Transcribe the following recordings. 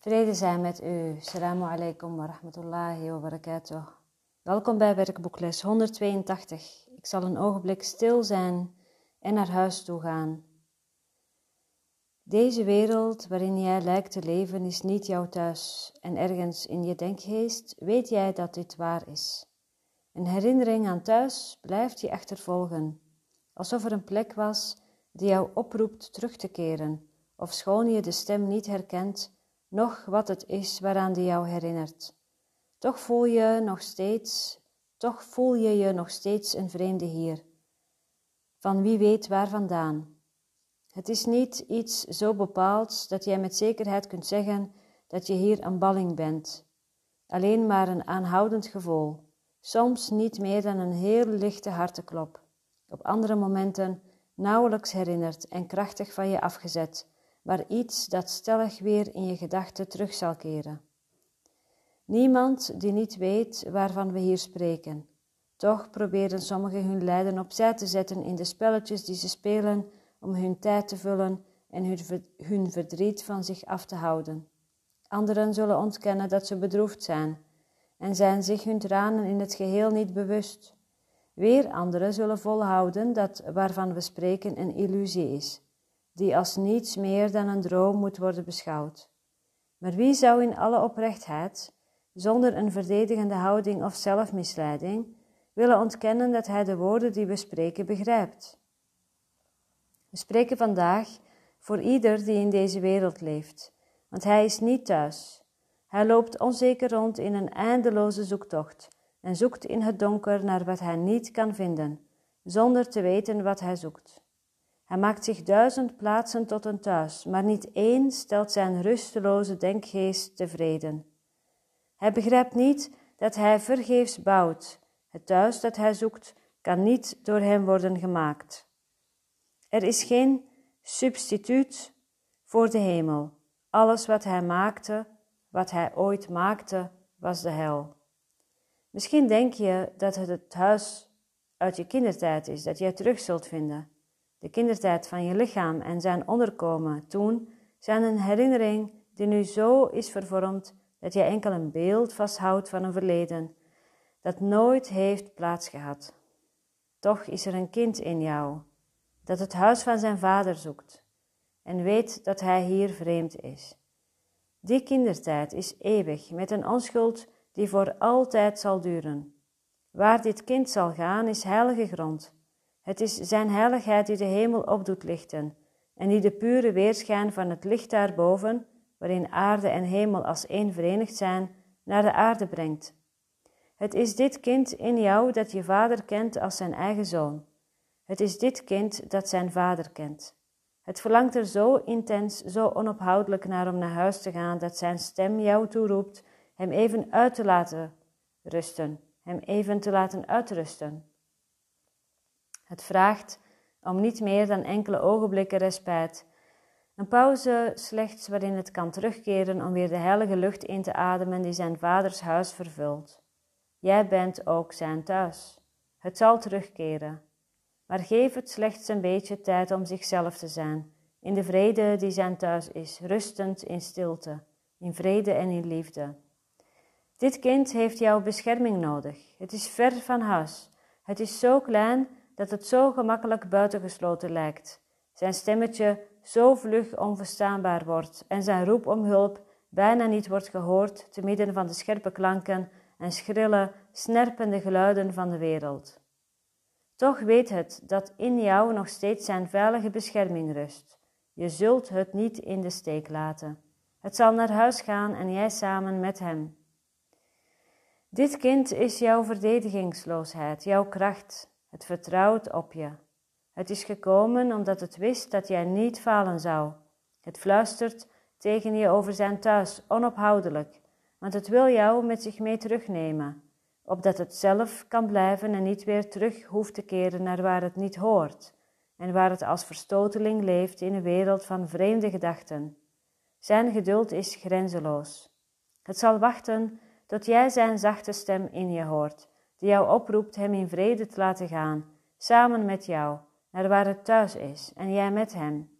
Vrede zijn met u. Assalamu alaikum wa rahmatullahi wa barakatuh. Welkom bij werkboekles 182. Ik zal een ogenblik stil zijn en naar huis toe gaan. Deze wereld waarin jij lijkt te leven is niet jouw thuis en ergens in je denkgeest weet jij dat dit waar is. Een herinnering aan thuis blijft je achtervolgen, alsof er een plek was die jou oproept terug te keren, of schoon je de stem niet herkent noch wat het is waaraan die jou herinnert. Toch voel je nog steeds, toch voel je je nog steeds een vreemde hier. Van wie weet waar vandaan. Het is niet iets zo bepaalds dat jij met zekerheid kunt zeggen dat je hier een balling bent. Alleen maar een aanhoudend gevoel. Soms niet meer dan een heel lichte harteklop. Op andere momenten nauwelijks herinnerd en krachtig van je afgezet maar iets dat stellig weer in je gedachten terug zal keren. Niemand die niet weet waarvan we hier spreken. Toch proberen sommigen hun lijden opzij te zetten in de spelletjes die ze spelen om hun tijd te vullen en hun verdriet van zich af te houden. Anderen zullen ontkennen dat ze bedroefd zijn en zijn zich hun tranen in het geheel niet bewust. Weer anderen zullen volhouden dat waarvan we spreken een illusie is die als niets meer dan een droom moet worden beschouwd. Maar wie zou in alle oprechtheid, zonder een verdedigende houding of zelfmisleiding, willen ontkennen dat hij de woorden die we spreken begrijpt? We spreken vandaag voor ieder die in deze wereld leeft, want hij is niet thuis. Hij loopt onzeker rond in een eindeloze zoektocht en zoekt in het donker naar wat hij niet kan vinden, zonder te weten wat hij zoekt. Hij maakt zich duizend plaatsen tot een thuis, maar niet één stelt zijn rusteloze denkgeest tevreden. Hij begrijpt niet dat hij vergeefs bouwt. Het thuis dat hij zoekt kan niet door hem worden gemaakt. Er is geen substituut voor de hemel. Alles wat hij maakte, wat hij ooit maakte, was de hel. Misschien denk je dat het het huis uit je kindertijd is dat jij terug zult vinden de kindertijd van je lichaam en zijn onderkomen toen zijn een herinnering die nu zo is vervormd dat je enkel een beeld vasthoudt van een verleden dat nooit heeft plaatsgehad. Toch is er een kind in jou dat het huis van zijn vader zoekt en weet dat hij hier vreemd is. Die kindertijd is eeuwig met een onschuld die voor altijd zal duren. Waar dit kind zal gaan is heilige grond het is zijn heiligheid die de hemel op doet lichten en die de pure weerschijn van het licht daarboven, waarin aarde en hemel als één verenigd zijn, naar de aarde brengt. Het is dit kind in jou dat je vader kent als zijn eigen zoon. Het is dit kind dat zijn vader kent. Het verlangt er zo intens, zo onophoudelijk naar om naar huis te gaan, dat zijn stem jou toeroept hem even uit te laten rusten, hem even te laten uitrusten. Het vraagt om niet meer dan enkele ogenblikken respijt. Een pauze slechts waarin het kan terugkeren om weer de heilige lucht in te ademen die zijn vaders huis vervult. Jij bent ook zijn thuis. Het zal terugkeren. Maar geef het slechts een beetje tijd om zichzelf te zijn, in de vrede die zijn thuis is, rustend in stilte, in vrede en in liefde. Dit kind heeft jouw bescherming nodig. Het is ver van huis. Het is zo klein dat het zo gemakkelijk buitengesloten lijkt. Zijn stemmetje zo vlug onverstaanbaar wordt en zijn roep om hulp bijna niet wordt gehoord te midden van de scherpe klanken en schrille, snerpende geluiden van de wereld. Toch weet het dat in jou nog steeds zijn veilige bescherming rust. Je zult het niet in de steek laten. Het zal naar huis gaan en jij samen met hem. Dit kind is jouw verdedigingsloosheid, jouw kracht, het vertrouwt op je. Het is gekomen omdat het wist dat jij niet falen zou. Het fluistert tegen je over zijn thuis, onophoudelijk, want het wil jou met zich mee terugnemen, opdat het zelf kan blijven en niet weer terug hoeft te keren naar waar het niet hoort en waar het als verstoteling leeft in een wereld van vreemde gedachten. Zijn geduld is grenzeloos. Het zal wachten tot jij zijn zachte stem in je hoort die jou oproept hem in vrede te laten gaan, samen met jou, naar waar het thuis is, en jij met hem.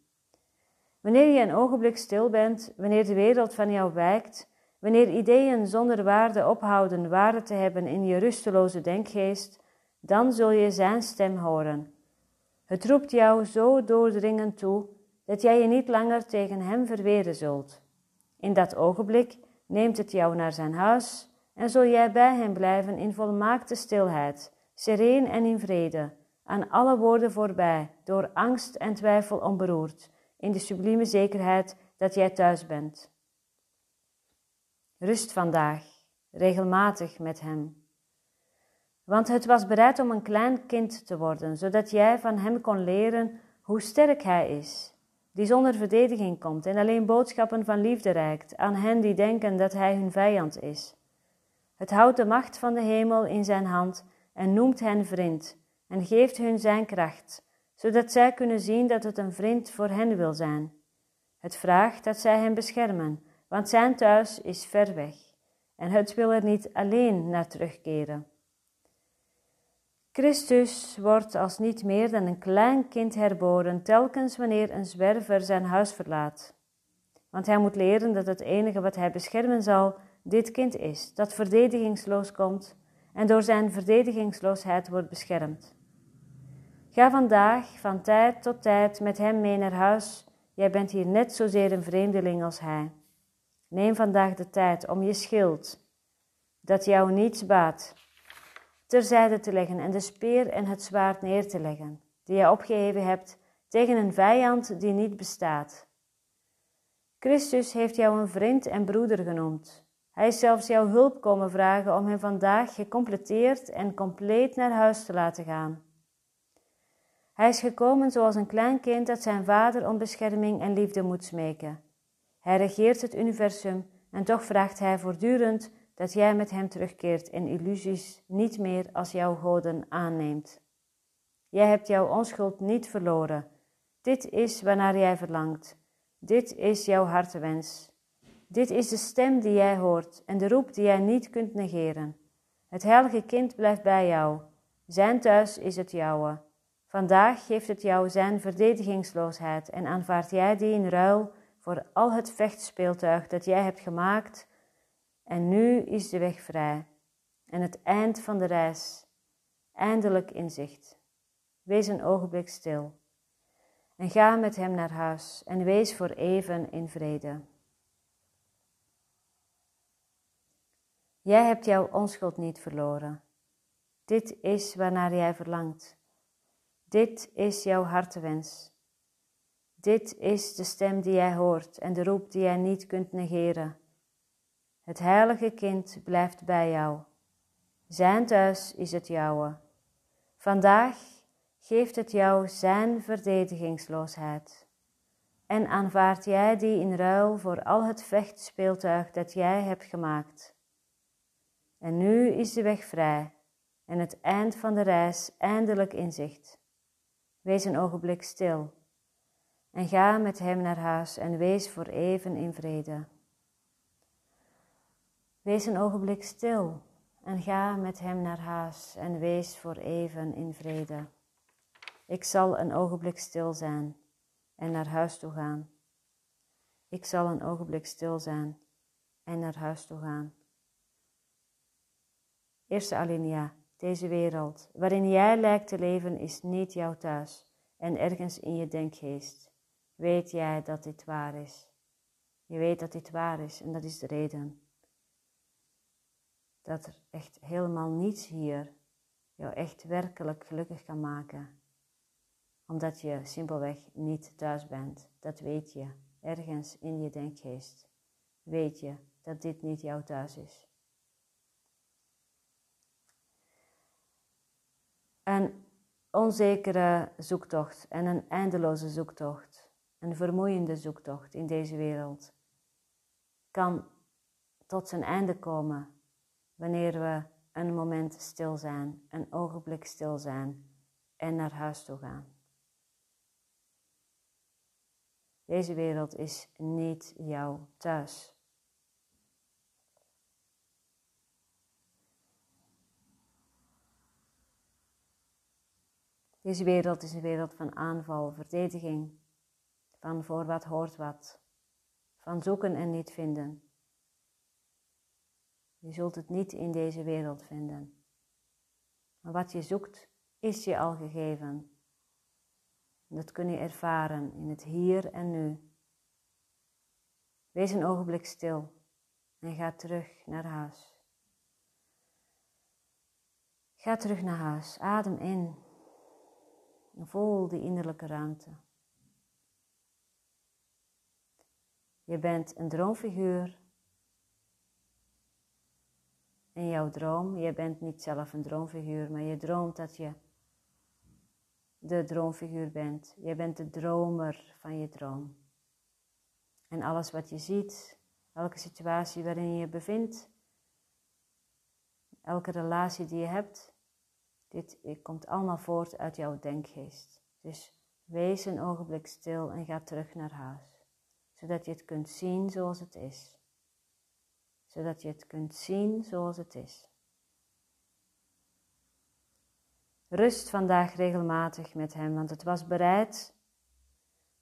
Wanneer je een ogenblik stil bent, wanneer de wereld van jou wijkt, wanneer ideeën zonder waarde ophouden waarde te hebben in je rusteloze denkgeest, dan zul je zijn stem horen. Het roept jou zo doordringend toe dat jij je niet langer tegen hem verweren zult. In dat ogenblik neemt het jou naar zijn huis en zul jij bij hem blijven in volmaakte stilheid, sereen en in vrede, aan alle woorden voorbij, door angst en twijfel onberoerd, in de sublieme zekerheid dat jij thuis bent. Rust vandaag, regelmatig met hem. Want het was bereid om een klein kind te worden, zodat jij van hem kon leren hoe sterk hij is, die zonder verdediging komt en alleen boodschappen van liefde reikt aan hen die denken dat hij hun vijand is. Het houdt de macht van de hemel in zijn hand en noemt hen vriend en geeft hun zijn kracht, zodat zij kunnen zien dat het een vriend voor hen wil zijn. Het vraagt dat zij hem beschermen, want zijn thuis is ver weg en het wil er niet alleen naar terugkeren. Christus wordt als niet meer dan een klein kind herboren telkens wanneer een zwerver zijn huis verlaat. Want hij moet leren dat het enige wat hij beschermen zal dit kind is, dat verdedigingsloos komt en door zijn verdedigingsloosheid wordt beschermd. Ga vandaag van tijd tot tijd met hem mee naar huis. Jij bent hier net zozeer een vreemdeling als hij. Neem vandaag de tijd om je schild, dat jou niets baat, terzijde te leggen en de speer en het zwaard neer te leggen, die je opgeheven hebt tegen een vijand die niet bestaat. Christus heeft jou een vriend en broeder genoemd. Hij is zelfs jouw hulp komen vragen om hem vandaag gecompleteerd en compleet naar huis te laten gaan. Hij is gekomen zoals een klein kind dat zijn vader om bescherming en liefde moet smeken. Hij regeert het universum en toch vraagt hij voortdurend dat jij met hem terugkeert en illusies niet meer als jouw goden aanneemt. Jij hebt jouw onschuld niet verloren. Dit is waarnaar jij verlangt. Dit is jouw hartewens. Dit is de stem die jij hoort en de roep die jij niet kunt negeren. Het heilige kind blijft bij jou. Zijn thuis is het jouwe. Vandaag geeft het jou zijn verdedigingsloosheid en aanvaard jij die in ruil voor al het vechtspeeltuig dat jij hebt gemaakt. En nu is de weg vrij en het eind van de reis, eindelijk in zicht. Wees een ogenblik stil en ga met hem naar huis en wees voor even in vrede. Jij hebt jouw onschuld niet verloren. Dit is waarnaar jij verlangt. Dit is jouw hartewens. Dit is de stem die jij hoort en de roep die jij niet kunt negeren. Het heilige kind blijft bij jou. Zijn thuis is het jouwe. Vandaag geeft het jou zijn verdedigingsloosheid. En aanvaard jij die in ruil voor al het vechtspeeltuig dat jij hebt gemaakt. En nu is de weg vrij en het eind van de reis eindelijk in zicht. Wees een ogenblik stil en ga met hem naar huis en wees voor even in vrede. Wees een ogenblik stil en ga met hem naar huis en wees voor even in vrede. Ik zal een ogenblik stil zijn en naar huis toe gaan. Ik zal een ogenblik stil zijn en naar huis toe gaan. Eerste alinea. Deze wereld, waarin jij lijkt te leven, is niet jouw thuis en ergens in je denkgeest. Weet jij dat dit waar is? Je weet dat dit waar is en dat is de reden. Dat er echt helemaal niets hier jou echt werkelijk gelukkig kan maken. Omdat je simpelweg niet thuis bent. Dat weet je ergens in je denkgeest. Weet je dat dit niet jouw thuis is. Een onzekere zoektocht en een eindeloze zoektocht, een vermoeiende zoektocht in deze wereld, kan tot zijn einde komen wanneer we een moment stil zijn, een ogenblik stil zijn en naar huis toe gaan. Deze wereld is niet jouw thuis. Deze wereld is een wereld van aanval, verdediging, van voor wat hoort wat, van zoeken en niet vinden. Je zult het niet in deze wereld vinden. Maar wat je zoekt, is je al gegeven. Dat kun je ervaren in het hier en nu. Wees een ogenblik stil en ga terug naar huis. Ga terug naar huis, adem in en voel die innerlijke ruimte. Je bent een droomfiguur in jouw droom. Je bent niet zelf een droomfiguur, maar je droomt dat je de droomfiguur bent. Je bent de dromer van je droom. En alles wat je ziet, elke situatie waarin je je bevindt, elke relatie die je hebt, dit komt allemaal voort uit jouw denkgeest. Dus wees een ogenblik stil en ga terug naar huis, zodat je het kunt zien zoals het is. Zodat je het kunt zien zoals het is. Rust vandaag regelmatig met Hem, want het was bereid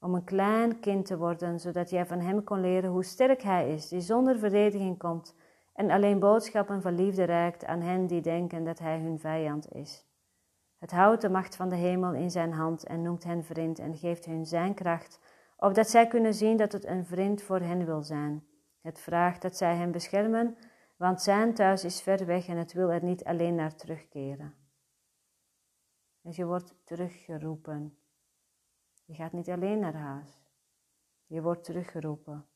om een klein kind te worden, zodat jij van Hem kon leren hoe sterk Hij is, die zonder verdediging komt en alleen boodschappen van liefde reikt aan hen die denken dat Hij hun vijand is. Het houdt de macht van de hemel in zijn hand en noemt hen vriend en geeft hun zijn kracht, opdat zij kunnen zien dat het een vriend voor hen wil zijn. Het vraagt dat zij hem beschermen, want zijn thuis is ver weg en het wil er niet alleen naar terugkeren. Dus je wordt teruggeroepen. Je gaat niet alleen naar huis. Je wordt teruggeroepen.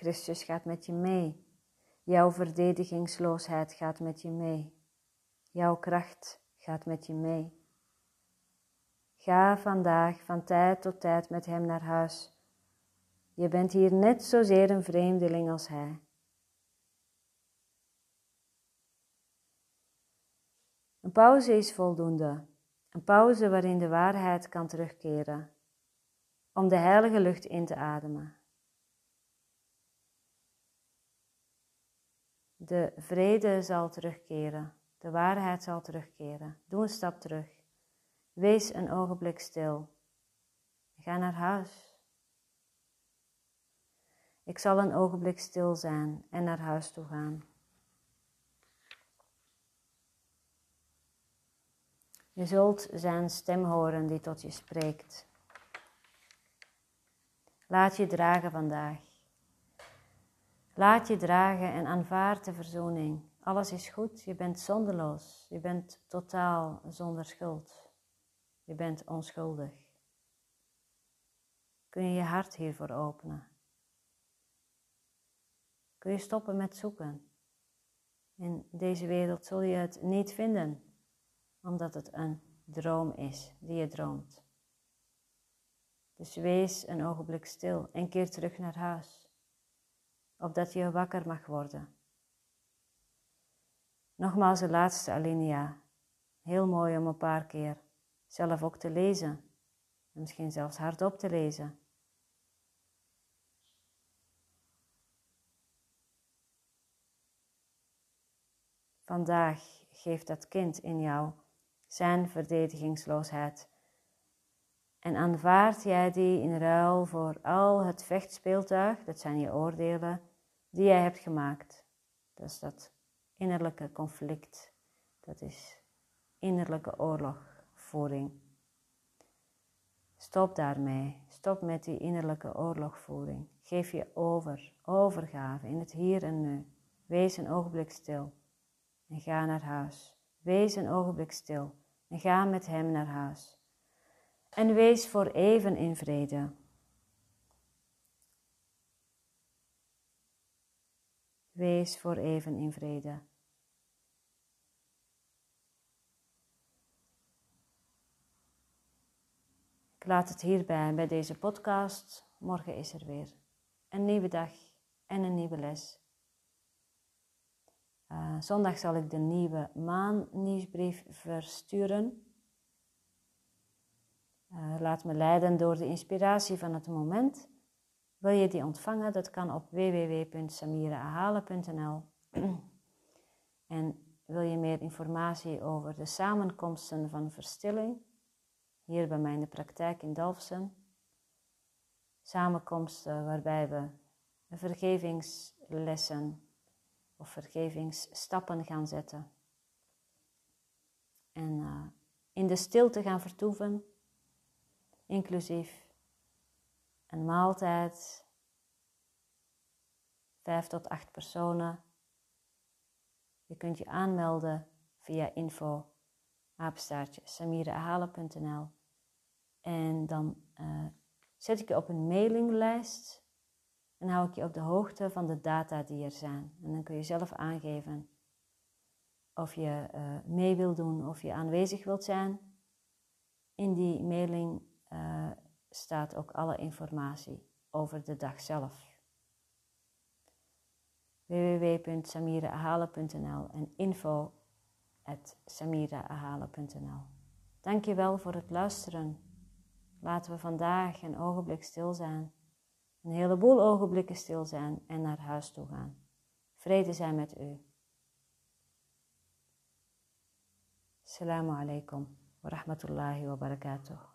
Christus gaat met je mee. Jouw verdedigingsloosheid gaat met je mee. Jouw kracht gaat met je mee. Ga vandaag van tijd tot tijd met Hem naar huis. Je bent hier net zozeer een vreemdeling als Hij. Een pauze is voldoende. Een pauze waarin de waarheid kan terugkeren. Om de heilige lucht in te ademen. De vrede zal terugkeren. De waarheid zal terugkeren. Doe een stap terug. Wees een ogenblik stil. Ga naar huis. Ik zal een ogenblik stil zijn en naar huis toe gaan. Je zult zijn stem horen die tot je spreekt. Laat je dragen vandaag. Laat je dragen en aanvaard de verzoening. Alles is goed, je bent zonderloos, je bent totaal zonder schuld. Je bent onschuldig. Kun je je hart hiervoor openen? Kun je stoppen met zoeken? In deze wereld zul je het niet vinden omdat het een droom is die je droomt. Dus wees een ogenblik stil en keer terug naar huis, opdat je wakker mag worden. Nogmaals de laatste alinea, heel mooi om een paar keer zelf ook te lezen, en misschien zelfs hardop te lezen. Vandaag geeft dat kind in jou zijn verdedigingsloosheid. En aanvaard jij die in ruil voor al het vechtspeeltuig, dat zijn je oordelen, die jij hebt gemaakt. Dat is dat innerlijke conflict, dat is innerlijke oorlogvoering. Stop daarmee, stop met die innerlijke oorlogvoering. Geef je over, overgave in het hier en nu. Wees een ogenblik stil en ga naar huis. Wees een ogenblik stil en ga met hem naar huis. En wees voor even in vrede. Wees voor even in vrede. Ik laat het hierbij bij deze podcast. Morgen is er weer een nieuwe dag en een nieuwe les. Uh, zondag zal ik de nieuwe maannieuwsbrief versturen. Uh, laat me leiden door de inspiratie van het moment. Wil je die ontvangen? Dat kan op www.samiraahalen.nl. en wil je meer informatie over de samenkomsten van verstilling? hier bij mij in de praktijk in Dalfsen. Samenkomsten waarbij we vergevingslessen of vergevingsstappen gaan zetten. En uh, in de stilte gaan vertoeven, inclusief een maaltijd, vijf tot acht personen. Je kunt je aanmelden via info en dan uh, zet ik je op een mailinglijst en hou ik je op de hoogte van de data die er zijn. En dan kun je zelf aangeven of je uh, mee wilt doen of je aanwezig wilt zijn. In die mailing uh, staat ook alle informatie over de dag zelf. www.samiraahalen.nl en info samiraahalen.nl Dankjewel voor het luisteren. Laten we vandaag een ogenblik stil zijn. Een heleboel ogenblikken stil zijn en naar huis toe gaan. Vrede zijn met u. Assalamu alaikum wa rahmatullahi wa barakatuh.